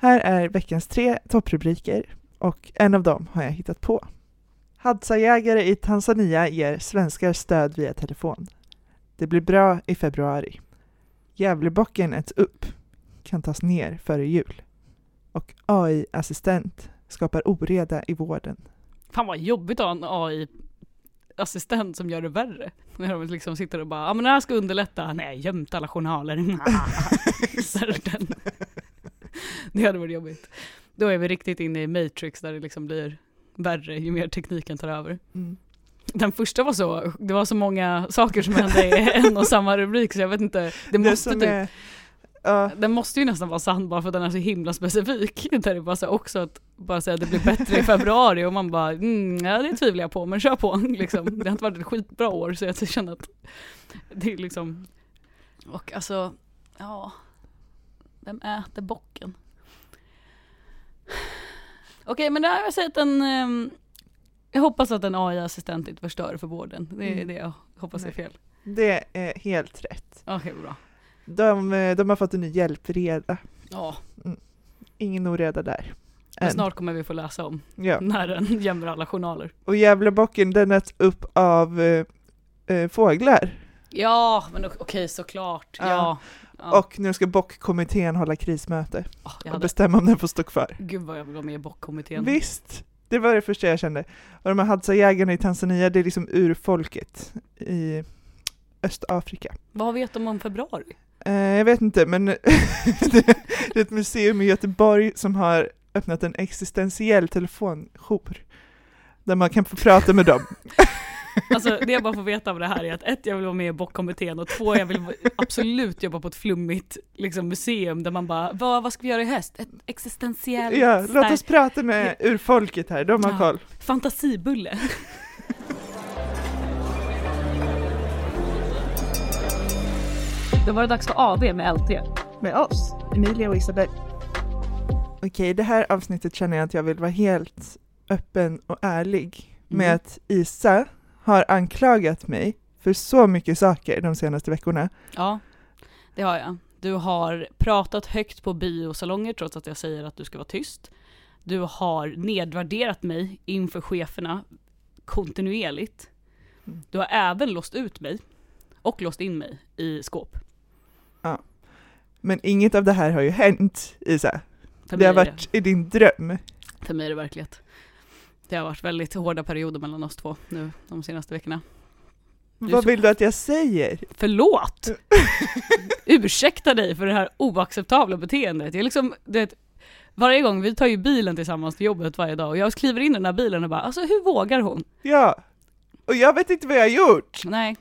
Här är veckans tre topprubriker och en av dem har jag hittat på. Hadza-jägare i Tanzania ger svenskar stöd via telefon. Det blir bra i februari. Gävlebocken äts upp, kan tas ner före jul. Och AI-assistent skapar oreda i vården. Fan vad jobbigt att ha en AI-assistent som gör det värre. När de liksom sitter och bara, ja men det här ska underlätta. Nej, gömt alla journaler. Det hade varit jobbigt. Då är vi riktigt inne i Matrix där det liksom blir värre ju mer tekniken tar över. Mm. Den första var så, det var så många saker som hände i en och samma rubrik så jag vet inte, det måste som typ, är, ja, den måste ju nästan vara sann bara för att den är så himla specifik. Där det bara så också att bara säga att det blir bättre i februari och man bara, mm, ja det tvivlar jag på men kör på liksom. Det har inte varit ett skitbra år så jag känner att det är liksom, och alltså, ja, vem äter bocken? Okej men det här har jag sett en, ehm, jag hoppas att en AI-assistent inte förstör för vården. Det är Mm. det jag hoppas är Nej. fel. det är helt rätt. Okej bra. De, eh, de har fått en ny hjälpreda. Ja, Ingen oreda där. men snart kommer vi få läsa om Ja. när den gömmer alla journaler. Och Gävlebocken den äts upp av eh, eh, fåglar. Ja, men okej såklart. Ja. Ja. Ja. Och nu ska bockkommittén hålla krismöte Åh, jag och hade, bestämma om den får stå kvar. gud vad jag vill vara med i bockkommittén. Visst! Det var det första jag kände. Och de här Hadza-jägarna i Tanzania, det är liksom urfolket i Östafrika. Vad vet de om februari? Eh, jag vet inte, men det är ett museum i Göteborg som har öppnat en existentiell telefonjour. Där man kan få prata med dem. Alltså det jag bara får veta av det här är att ett, jag vill vara med i bockkommittén och två, jag vill absolut jobba på ett flummigt liksom, museum där man bara, vad, vad ska vi göra i höst? Ett existentiellt Ja, låt oss prata med urfolket här, de har Ja. koll. fantasibulle. Då var det dags för AV med LT. Med oss, Emilia och Isabel. Okej, det här avsnittet känner jag att jag vill vara helt öppen och ärlig med Mm. att Isa har anklagat mig för så mycket saker de senaste veckorna. Ja, det har jag. Du har pratat högt på biosalonger trots att jag säger att du ska vara tyst. Du har nedvärderat mig inför cheferna kontinuerligt. Mm. Du har även låst ut mig och låst in mig i skåp. Men inget av det här har ju hänt, Isa. Det har varit i din dröm. För mig är det verklighet. Det har varit väldigt hårda perioder mellan oss två nu de senaste veckorna. är Vad vill du att jag säger? Förlåt! Ursäkta dig för det här oacceptabla beteendet. Jag liksom, du vet, varje gång, vi tar ju bilen tillsammans till jobbet varje dag och jag kliver in i den här bilen och bara alltså hur vågar hon? Ja. Och jag vet inte vad jag har gjort. Nej,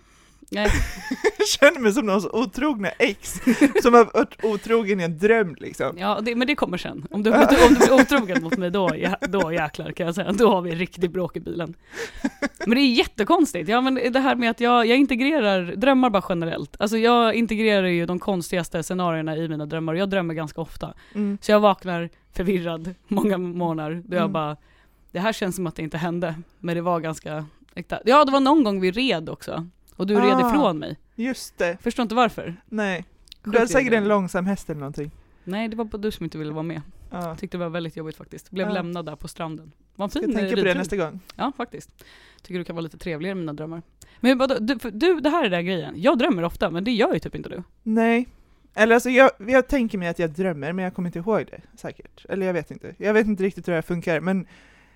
nej, Jag känner mig som någons otrogna ex som har varit otrogen i en dröm liksom. ja, det, men det kommer sen. Om du, om du blir otrogen mot mig då, då jäklar kan jag säga, då har vi riktigt bråk i bilen. Men det är jättekonstigt, ja men det här med att jag, jag integrerar drömmar bara generellt. Alltså jag integrerar ju de konstigaste scenarierna i mina drömmar jag drömmer ganska ofta. Mm. Så jag vaknar förvirrad många månader då jag Mm. bara, det här känns som att det inte hände, men det var ganska äkta. Ja, det var någon gång vi red också, och du red Ah. ifrån mig. Just det, Förstår inte varför. nej. Du Sjukt har säkert en långsam häst eller någonting. Nej, det var bara du som inte ville vara med. Jag tyckte det var väldigt jobbigt faktiskt. Blev Ja. lämnad där på stranden. Var en Ska fin tänka på det nästa gång. Ja, faktiskt. Tycker du kan vara lite trevligare i mina drömmar. Men vadå, du, du, det här är den grejen. Jag drömmer ofta, men det gör ju typ inte du. Nej. Eller alltså jag, jag tänker mig att jag drömmer, men jag kommer inte ihåg det säkert. Eller jag vet inte. Jag vet inte riktigt hur det här funkar, men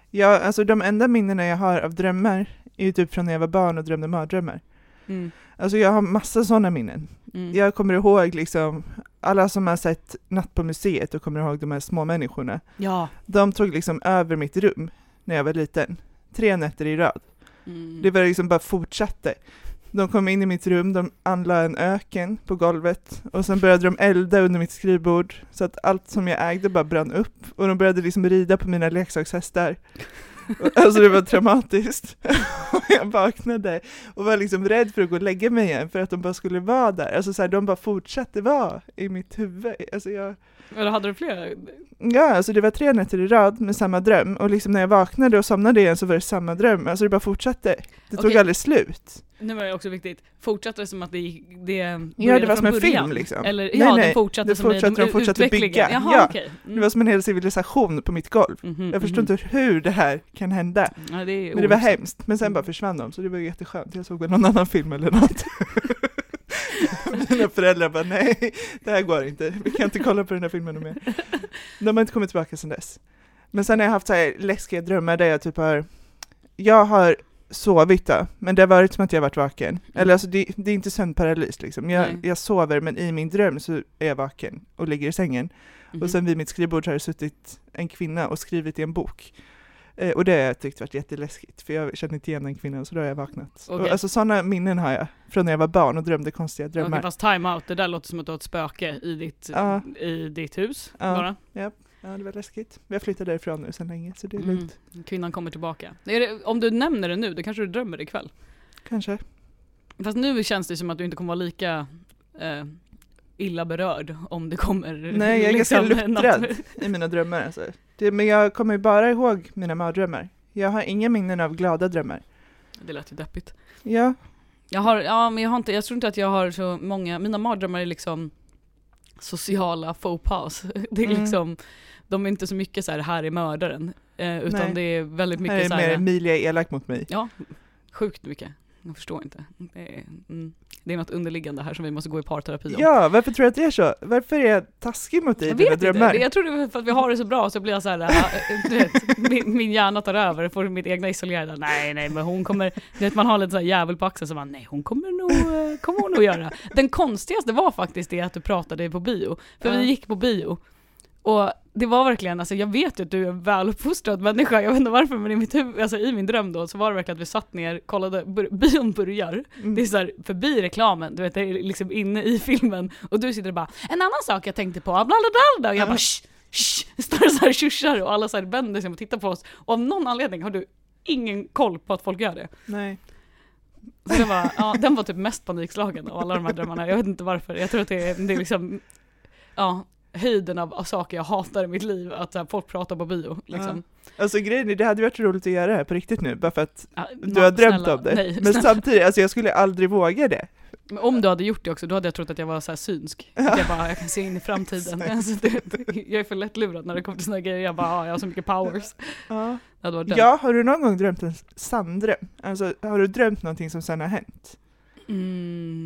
jag, alltså de enda minnena jag har av drömmar är ju typ från när jag var barn och drömde mardrömmar. Mm. Alltså jag har massa sådana minnen. Mm. Jag kommer ihåg liksom, alla som har sett Natt på museet och kommer ihåg de här små människorna. Ja. De tog liksom över mitt rum när jag var liten. Tre nätter i rad. Mm. Det var liksom bara fortsatte. De kom in i mitt rum, de anlade en öken på golvet och sen började de elda under mitt skrivbord så att allt som jag ägde bara brann upp och de började liksom rida på mina leksakshästar. Alltså det var traumatiskt. Jag vaknade och var liksom rädd för att gå och lägga mig igen för att de bara skulle vara där. Alltså så här, de bara fortsatte vara i mitt huvud. Alltså jag, Eller hade du flera? ja, alltså det var tre nätter i rad med samma dröm och liksom när jag vaknade och somnade igen så var det samma dröm. Alltså det bara fortsatte. Det tog aldrig slut. Nu var det också viktigt, fortsatte det som att det, gick- det Ja, det var som en början? film liksom. Eller Nej, ja, nej, det fortsatte det som fortsatte- de, de fortsatte bygga. Jaha, Ja, okej. Mm. Det var som en hel civilisation på mitt golv. Mhm, Jag förstår mhm. inte hur det här kan hända. Ja, det är Men det var hemskt. Men sen bara försvann de, så det var jätteskönt. Jag såg väl någon annan film eller något. Mina föräldrar bara, nej, det här går inte. Vi kan inte kolla på den här filmen mer. De har inte kommit tillbaka sedan dess. Men sen har jag haft så här läskiga drömmar där jag typ har, jag har sovit då, men det har varit som att jag varit vaken. Eller alltså det, det är inte sömnparalys liksom. Nej. Jag, jag sover, men i min dröm så är jag vaken och ligger i sängen. Mhm. Och sen vid mitt skrivbord så har det suttit en kvinna och skrivit i en bok. Eh, och det har jag tyckt varit jätteläskigt, för jag känner inte igen den kvinnan, så då har jag vaknat. Okej. Och, alltså sådana minnen har jag, från när jag var barn och drömde konstiga drömmar. Okej, fast time out, det där låter som att du har ett spöke i ditt, Ja. i ditt hus Ja. bara. Ja, det var läskigt. Vi har flyttat därifrån nu sedan länge, så det är Mm. lugnt. Kvinnan kommer tillbaka. Det, om du nämner det nu, då kanske du drömmer ikväll. Kanske. Fast nu känns det som att du inte kommer vara lika eh, illa berörd om det kommer Nej, jag är ganska liksom något- luttrad i mina drömmar alltså. det, Men jag kommer ju bara ihåg mina mardrömmar. Jag har inga minnen av glada drömmar. Det lät ju deppigt. Ja, Jag har, ja men jag har inte, jag tror inte att jag har så många, mina mardrömmar är liksom sociala faux pas. Det är Mm. liksom, de är inte så mycket så här, här är mördaren. Eh, utan Nej. det är väldigt här mycket är så mer här, Emilia är elak mot mig. ja, sjukt mycket. Jag förstår inte. Det är, mm, det är något underliggande här som vi måste gå i parterapi om. Ja, varför tror du att det är så? Varför är jag taskig mot dig i dina drömmar? Jag tror det är för att vi har det så bra så blir jag så här, äh, du vet, min, min hjärna tar över, får mitt egna isolerade, nej nej men hon kommer, du vet man har lite så här jävel på axeln så man, nej hon kommer nog, eh, kommer hon nog göra. Den konstigaste var faktiskt det att du pratade på bio, för vi gick på bio. Och det var verkligen, alltså jag vet ju att du är en väluppfostrad människa, jag vet inte varför men i mitt huvud, alltså i min dröm då så var det verkligen att vi satt ner, kollade, bion börjar, Mm. det är såhär förbi reklamen, du vet det är liksom inne i filmen. Och du sitter och bara En annan sak jag tänkte på, bla bla bla, och jag bara shh, shh, står och såhär tjuschar och alla såhär vänder sig och tittar på oss. Och av någon anledning har du ingen koll på att folk gör det. Nej. Så det var, ja, den var typ mest panikslagen av alla de här drömmarna, jag vet inte varför, jag tror att det är, det är liksom, ja höjden av, saker jag hatar i mitt liv, att här, folk pratar på bio liksom. Alltså grejen är, det hade varit roligt att göra det här på riktigt nu, bara för att Ja, du har drömt snälla, om det. Nej, Men snälla. samtidigt, alltså jag skulle aldrig våga det. Men om du hade gjort det också, då hade jag trott att jag var så här synsk. Att jag bara, jag kan se in i framtiden. Alltså, det, jag är för lättlurad när det kommer till här grejer. Jag bara, ah, jag har så mycket powers. Ja. Ja, har du någon gång drömt en sanndröm? Alltså har du drömt någonting som sen har hänt? Mm,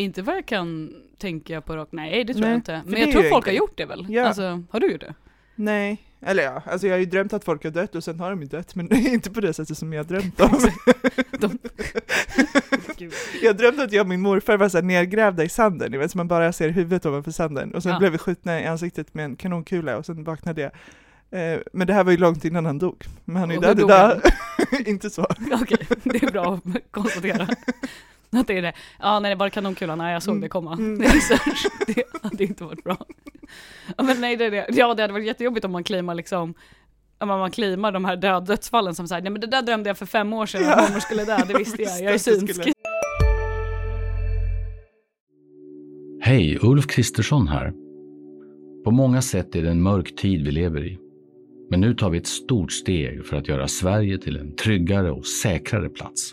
inte vad jag kan tänka på rakt, nej det tror Nej, jag inte. Men jag tror folk en har gjort det väl? Ja. Alltså, har du gjort det? Nej, eller ja, alltså jag har ju drömt att folk har dött och sen har de ju dött, men inte på det sättet som jag har drömt om. De- jag drömt att jag och min morfar var så här nergrävda i sanden, ni vet, så man bara ser huvudet ovanför sanden, och sen Ja. blev vi skjutna i ansiktet med en kanonkula och sen vaknade jag. Eh, men det här var ju långt innan han dog, men han är ju död dog idag. inte så. Okej, det är bra att konstatera. Att det är det. Ja, nej, det var kanonkulan, nej jag såg Mm. det komma. Mm. Det, är så, det hade inte varit bra. Ja, men nej, det är det. Ja, det hade varit jättejobbigt om man claimar liksom om man claimar de här död, dödsfallen som säger nej men det där drömde jag för fem år sedan Ja. att mormor skulle dö, det visste jag, jag är synsk. Hej, Ulf Kristersson här. På många sätt är det en mörk tid vi lever i. Men nu tar vi ett stort steg för att göra Sverige till en tryggare och säkrare plats.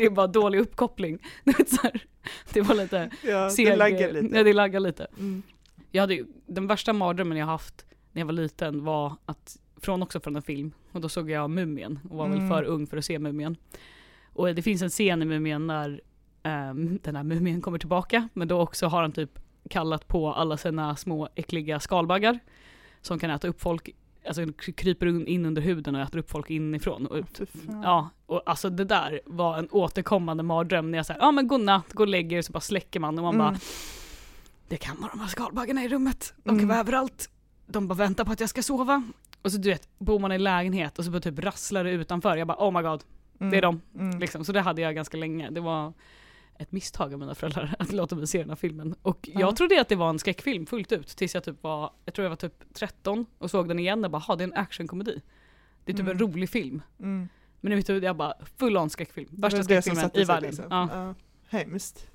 Det är bara dålig uppkoppling. Det var lite Ja, seg, det laggar lite. Ja, det laggar lite. Mm. Jag hade den värsta mardrömmen jag haft när jag var liten var att, från också från en film, och då såg jag Mumien och var väl Mm. för ung för att se Mumien. Och det finns en scen i Mumien när ehm, den här Mumien kommer tillbaka, men då också har han typ kallat på alla sina små äckliga skalbaggar som kan äta upp folk, alltså kry- kryper in under huden och äter upp folk inifrån och ut. Ja, och alltså det där var en återkommande mardröm när jag säger ja men godnatt, gå och lägger er så bara släcker man och man Mm. bara det kan vara de här skalbaggarna i rummet, de kan Mm. vara överallt. De bara väntar på att jag ska sova. Och så du vet, bor man i lägenhet och så bara typ rasslar det utanför. Jag bara oh my god, Mm. det är de. Mm. Liksom. Så det hade jag ganska länge. Det var ett misstag av mina föräldrar att låta mig se den här filmen. Och Ja. jag trodde att det var en skräckfilm fullt ut tills jag typ var, jag tror jag var typ 13 och såg den igen och bara, "Ha, det är en actionkomedi. Det är typ Mm. en rolig film. Mm. Men huvud jag bara, full on skräckfilm. Värsta skräckfilmen i världen. liksom. Ja. Ja. Hemskt.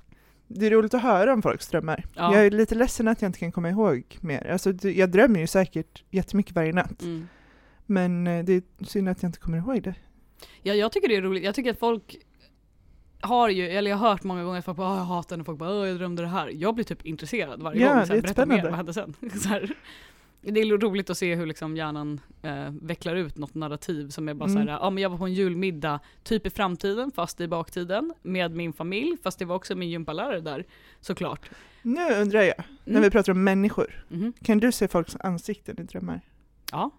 Det är roligt att höra om folks drömmar. Ja. Jag är lite ledsen att jag inte kan komma ihåg mer. Alltså, jag drömmer ju säkert jättemycket varje natt. Mm. Men eh, det är synd att jag inte kommer ihåg det. Ja, jag tycker det är roligt. Jag tycker att folk har ju, eller jag har hört många gånger att folk bara "Åh, jag hatar när folk bara "Åh, jag drömde det här. Jag blir typ intresserad varje Ja, gång. Så det här, är berätta mer, spännande. vad hände sen? Det är roligt att se hur liksom hjärnan eh, vecklar ut något narrativ som är bara Mm. så här, ja men jag var på en julmiddag, typ i framtiden fast i baktiden, med min familj, fast det var också min gympalärare där, såklart. Nu undrar jag, när Mm. vi pratar om människor, Mhm. kan du se folks ansikten i drömmar? Ja,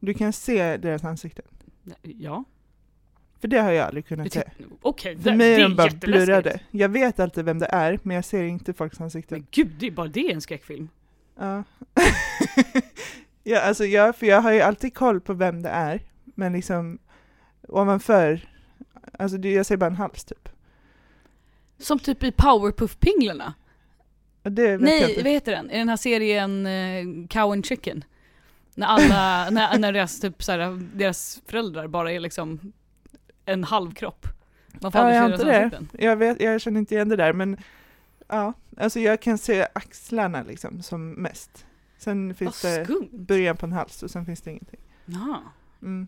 Du kan se deras ansikten? ja. För det har jag aldrig kunnat se. Okej, För det, mig det är de bara blurrade. Jag vet alltid vem det är, men jag ser inte folks ansikten. Men gud, det är bara det en skräckfilm. Ja. ja, alltså jag, för jag har ju alltid koll på vem det är, men liksom ovanför, alltså det, jag ser bara en hals typ. Som typ i Powerpuff-pinglarna. Nej, vad heter den? I den här serien uh, Cow and Chicken. När alla, när, när deras, typ, såhär, deras föräldrar bara är liksom en halv kropp. Man får Ja, jag deras det. Jag, vet, jag känner inte igen det där, men ja, alltså jag kan se axlarna liksom som mest. Sen Vad finns det skumt. början på en hals och sen finns det ingenting. Ja. Mm.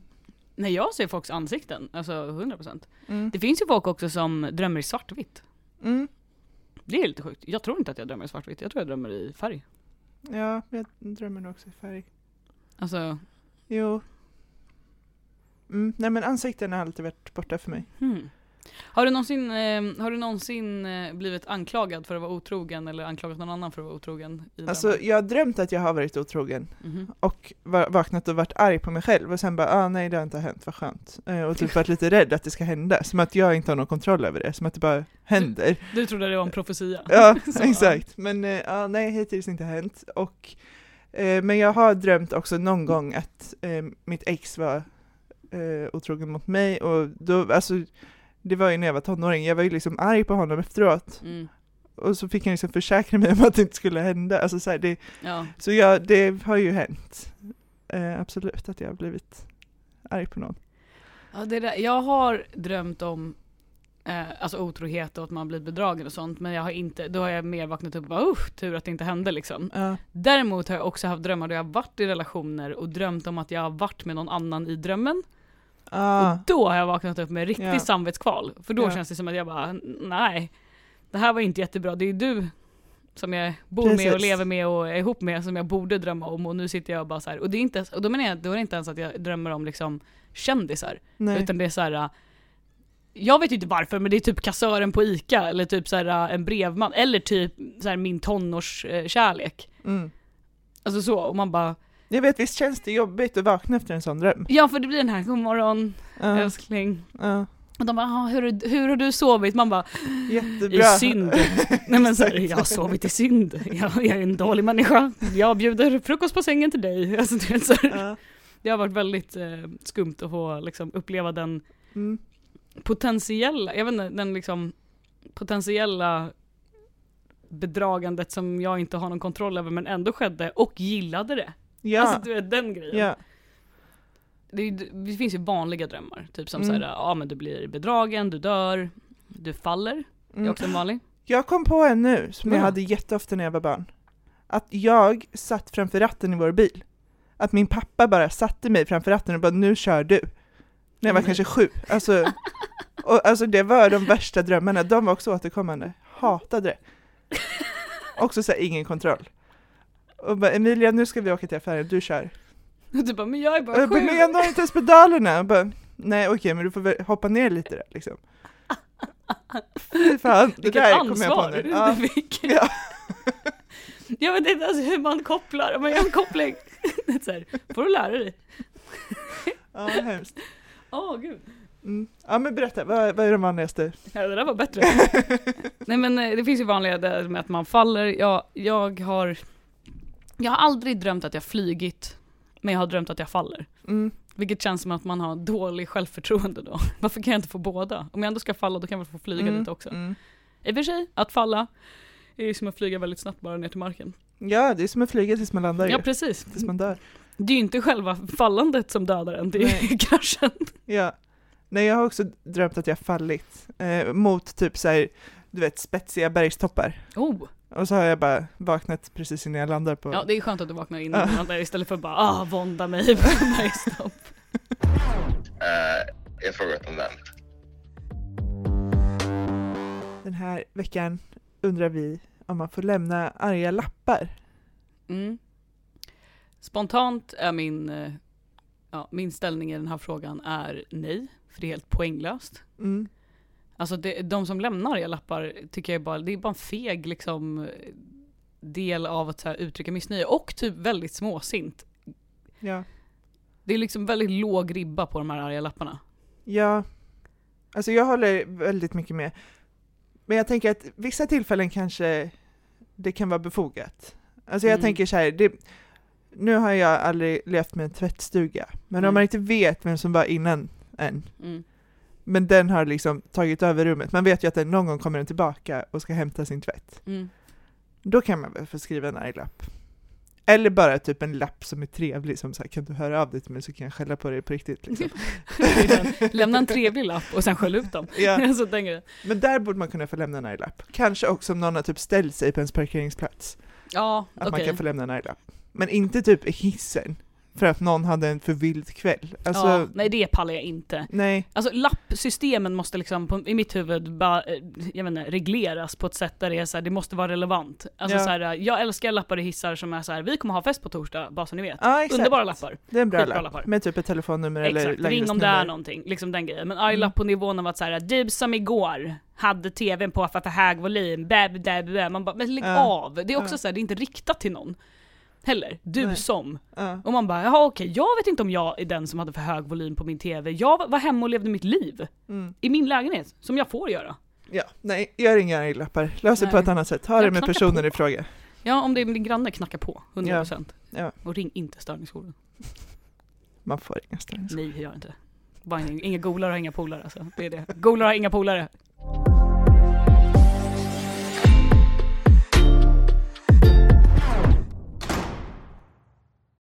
När jag ser folks ansikten, alltså 100%. Mm. Det finns ju folk också som drömmer i svartvitt. Mm. Det är lite sjukt. Jag tror inte att jag drömmer i svartvitt, jag tror jag drömmer i färg. Ja, jag drömmer nog också i färg. Alltså, Jo. Mm. Nej men ansikten har alltid varit borta för mig. hmm. Har du någonsin, eh, har du någonsin blivit anklagad för att vara otrogen eller anklagat någon annan för att vara otrogen? Alltså jag har drömt att jag har varit otrogen Mhm. och va- vaknat och varit arg på mig själv och sen bara ah, nej det har inte hänt, vad skönt. Eh, och typ varit lite rädd att det ska hända, som att jag inte har någon kontroll över det, som att det bara händer. Du trodde det var en profetia? Ja, Så, exakt. Men eh, ja, nej, hittills inte hänt. Och, eh, men jag har drömt också någon gång att eh, mitt ex var eh, otrogen mot mig och då, alltså det var ju när jag var tonåring, jag var ju liksom arg på honom efteråt Mm. och så fick han liksom försäkra mig om att det inte skulle hända. Alltså, så här, det, Ja. så ja, det har ju hänt. Eh, absolut att jag har blivit arg på någon. Ja, det där, jag har drömt om eh, alltså otrohet och att man blir bedragen och sånt, men jag har inte, då har jag mer vaknat upp och bara usch, tur att det inte hände liksom. Ja. Däremot har jag också haft drömmar då jag har varit i relationer och drömt om att jag har varit med någon annan i drömmen. Ah, Och då har jag vaknat upp med riktigt Ja. samvetskval. För då Ja. känns det som att jag bara, nej, det här var inte jättebra. Det är du som jag bor med och Precis. lever med och är ihop med som jag borde drömma om och nu sitter jag bara så här. Och, det är inte, och då menar jag, då är det inte ens att jag drömmer om liksom kändisar. nej. Utan det är så här. Jag vet inte varför men det är typ kassören på ICA eller typ så här en brevman eller typ så här min tonårskärlek. Mm. Alltså så, och man bara Jag vet, visst känns det jobbigt att vakna efter en sån dröm? Ja för det blir den här, god morgon Ja, älskling. ja. Och de bara, "Ah, hur, hur har du sovit? Man bara, Jättebra. i synd. Nej men så här, jag har sovit i synd. Jag, jag är en dålig människa. Jag bjuder frukost på sängen till dig. Alltså, du vet, så Ja. det har varit väldigt eh, skumt att få liksom, uppleva den Mm. potentiella, jag vet inte, den liksom potentiella bedragandet som jag inte har någon kontroll över men ändå skedde och gillade det. Ja. Alltså du vet den grejen. ja. Det, det finns ju vanliga drömmar, typ som Mm. såhär, ja men du blir bedragen, du dör, du faller. Det är Mm. också en vanlig. Jag kom på en nu som jag Vadå? hade jätteofta när jag var barn. Att jag satt framför ratten i vår bil. Att min pappa bara satte mig framför ratten och bara nu kör du. När jag var Nej. kanske sju. Alltså, och, alltså det var de värsta drömmarna, de var också återkommande. Hatade det. Också så här, ingen kontroll. Och bara, Emilia nu ska vi åka till affären, du kör. Och du bara, men jag är bara jag bara, men jag når inte ens pedalerna. Bara, Nej okej men du får väl hoppa ner lite där liksom. Fy fan, det Vilket där kom jag på ansvar nu. Ja. Ja. Jag vet inte ens hur man kopplar, man gör en koppling. Så här, får du lära dig. Ja, hemskt. Åh gud. Mm. Ja men berätta, vad, vad är de vanligaste? Ja, det där var bättre. Nej men eh, det finns ju vanliga där med att man faller. Jag, jag har jag har aldrig drömt att jag flygit Men jag har drömt att jag faller. Mm. Vilket känns som att man har dålig självförtroende då. Varför kan jag inte få båda? Om jag ändå ska falla då kan jag väl få flyga Mm. lite också. Mm. I och för sig, att falla är ju som att flyga väldigt snabbt bara ner till marken. Ja, det är som att flyga tills man landar Ja ju. precis. Tills man dör. Det är ju inte själva fallandet som dödar en, det är ju kraschen. Ja. Nej, jag har också drömt att jag fallit eh, mot typ så här, du vet, spetsiga bergstoppar. Oh, Och så har jag bara vaknat precis innan jag landar på... ja det är skönt att du vaknar innan Ja. du landar istället för att bara ah, vånda mig på bergstopp. Eh, jag frågar om den. Den här veckan undrar vi om man får lämna arga lappar. Mm. Spontant är min, eh, ja, min ställning i den här frågan är nej, för det är helt poänglöst. Mm. Alltså det, de som lämnar arga lappar tycker jag bara, det är bara en feg liksom del av att här, uttrycka missnöje och typ väldigt småsint. Ja. Det är liksom väldigt låg ribba på de här arga lapparna. Ja. Alltså jag håller väldigt mycket med. Men jag tänker att vissa tillfällen kanske det kan vara befogat. Alltså jag Mm. tänker så här, det, nu har jag aldrig levt med en tvättstuga, men Mm. om man inte vet vem som var innan en, Mm. Men den har liksom tagit över rummet, man vet ju att den någon gång kommer den tillbaka och ska hämta sin tvätt. Mm. Då kan man väl få skriva en arg lapp. Eller bara typ en lapp som är trevlig, som så här, kan du höra av dig till mig så kan jag skälla på dig på riktigt. Liksom. Lämna en trevlig lapp och sen skäll ut dem. ja. Alltså, tänker jag. Men där borde man kunna få lämna en arg lapp. Kanske också om någon har typ ställt sig på ens parkeringsplats. Ja, Att man okej. kan få lämna en arg lapp. Men inte typ i hissen. För att någon hade en för vild kväll. Alltså, ja, nej det pallar jag inte. nej. Alltså lappsystemen måste liksom på, i mitt huvud bara, eh, jag inte, regleras på ett sätt där det är så här, det måste vara relevant. Alltså Ja. så här, jag älskar lappar i hissar som är så här, vi kommer ha fest på torsdag, bara så ni vet. Ja, exakt. Underbara lappar. Det är en bra Skitbra lapp. lappar. Med typ ett telefonnummer eller Exakt, ring om det är någonting, liksom den grejen. Men arg Mm. lapp på nivån av att så här, du som igår hade tvn på för för hög volym, bä, bä, bä. man bara, men lägg Ja. av. Det är också Ja. så här, det är inte riktat till någon. Heller, du Nej. som. Ja. Och man bara, jaha okej, jag vet inte om jag är den som hade för hög volym på min tv. Jag var hemma och levde mitt liv. Mm. I min lägenhet, som jag får göra. ja, nej, gör inga lappar. Lös det på ett annat sätt. Jag det med personen på. i fråga. Ja, om det är min granne, knacka på. 100%. Ja. Och ring inte störningsjouren. Man får inga störningar. Nej, gör inte det. Bara inga, inga golare har inga polare alltså. Det är det. Golare har inga polare.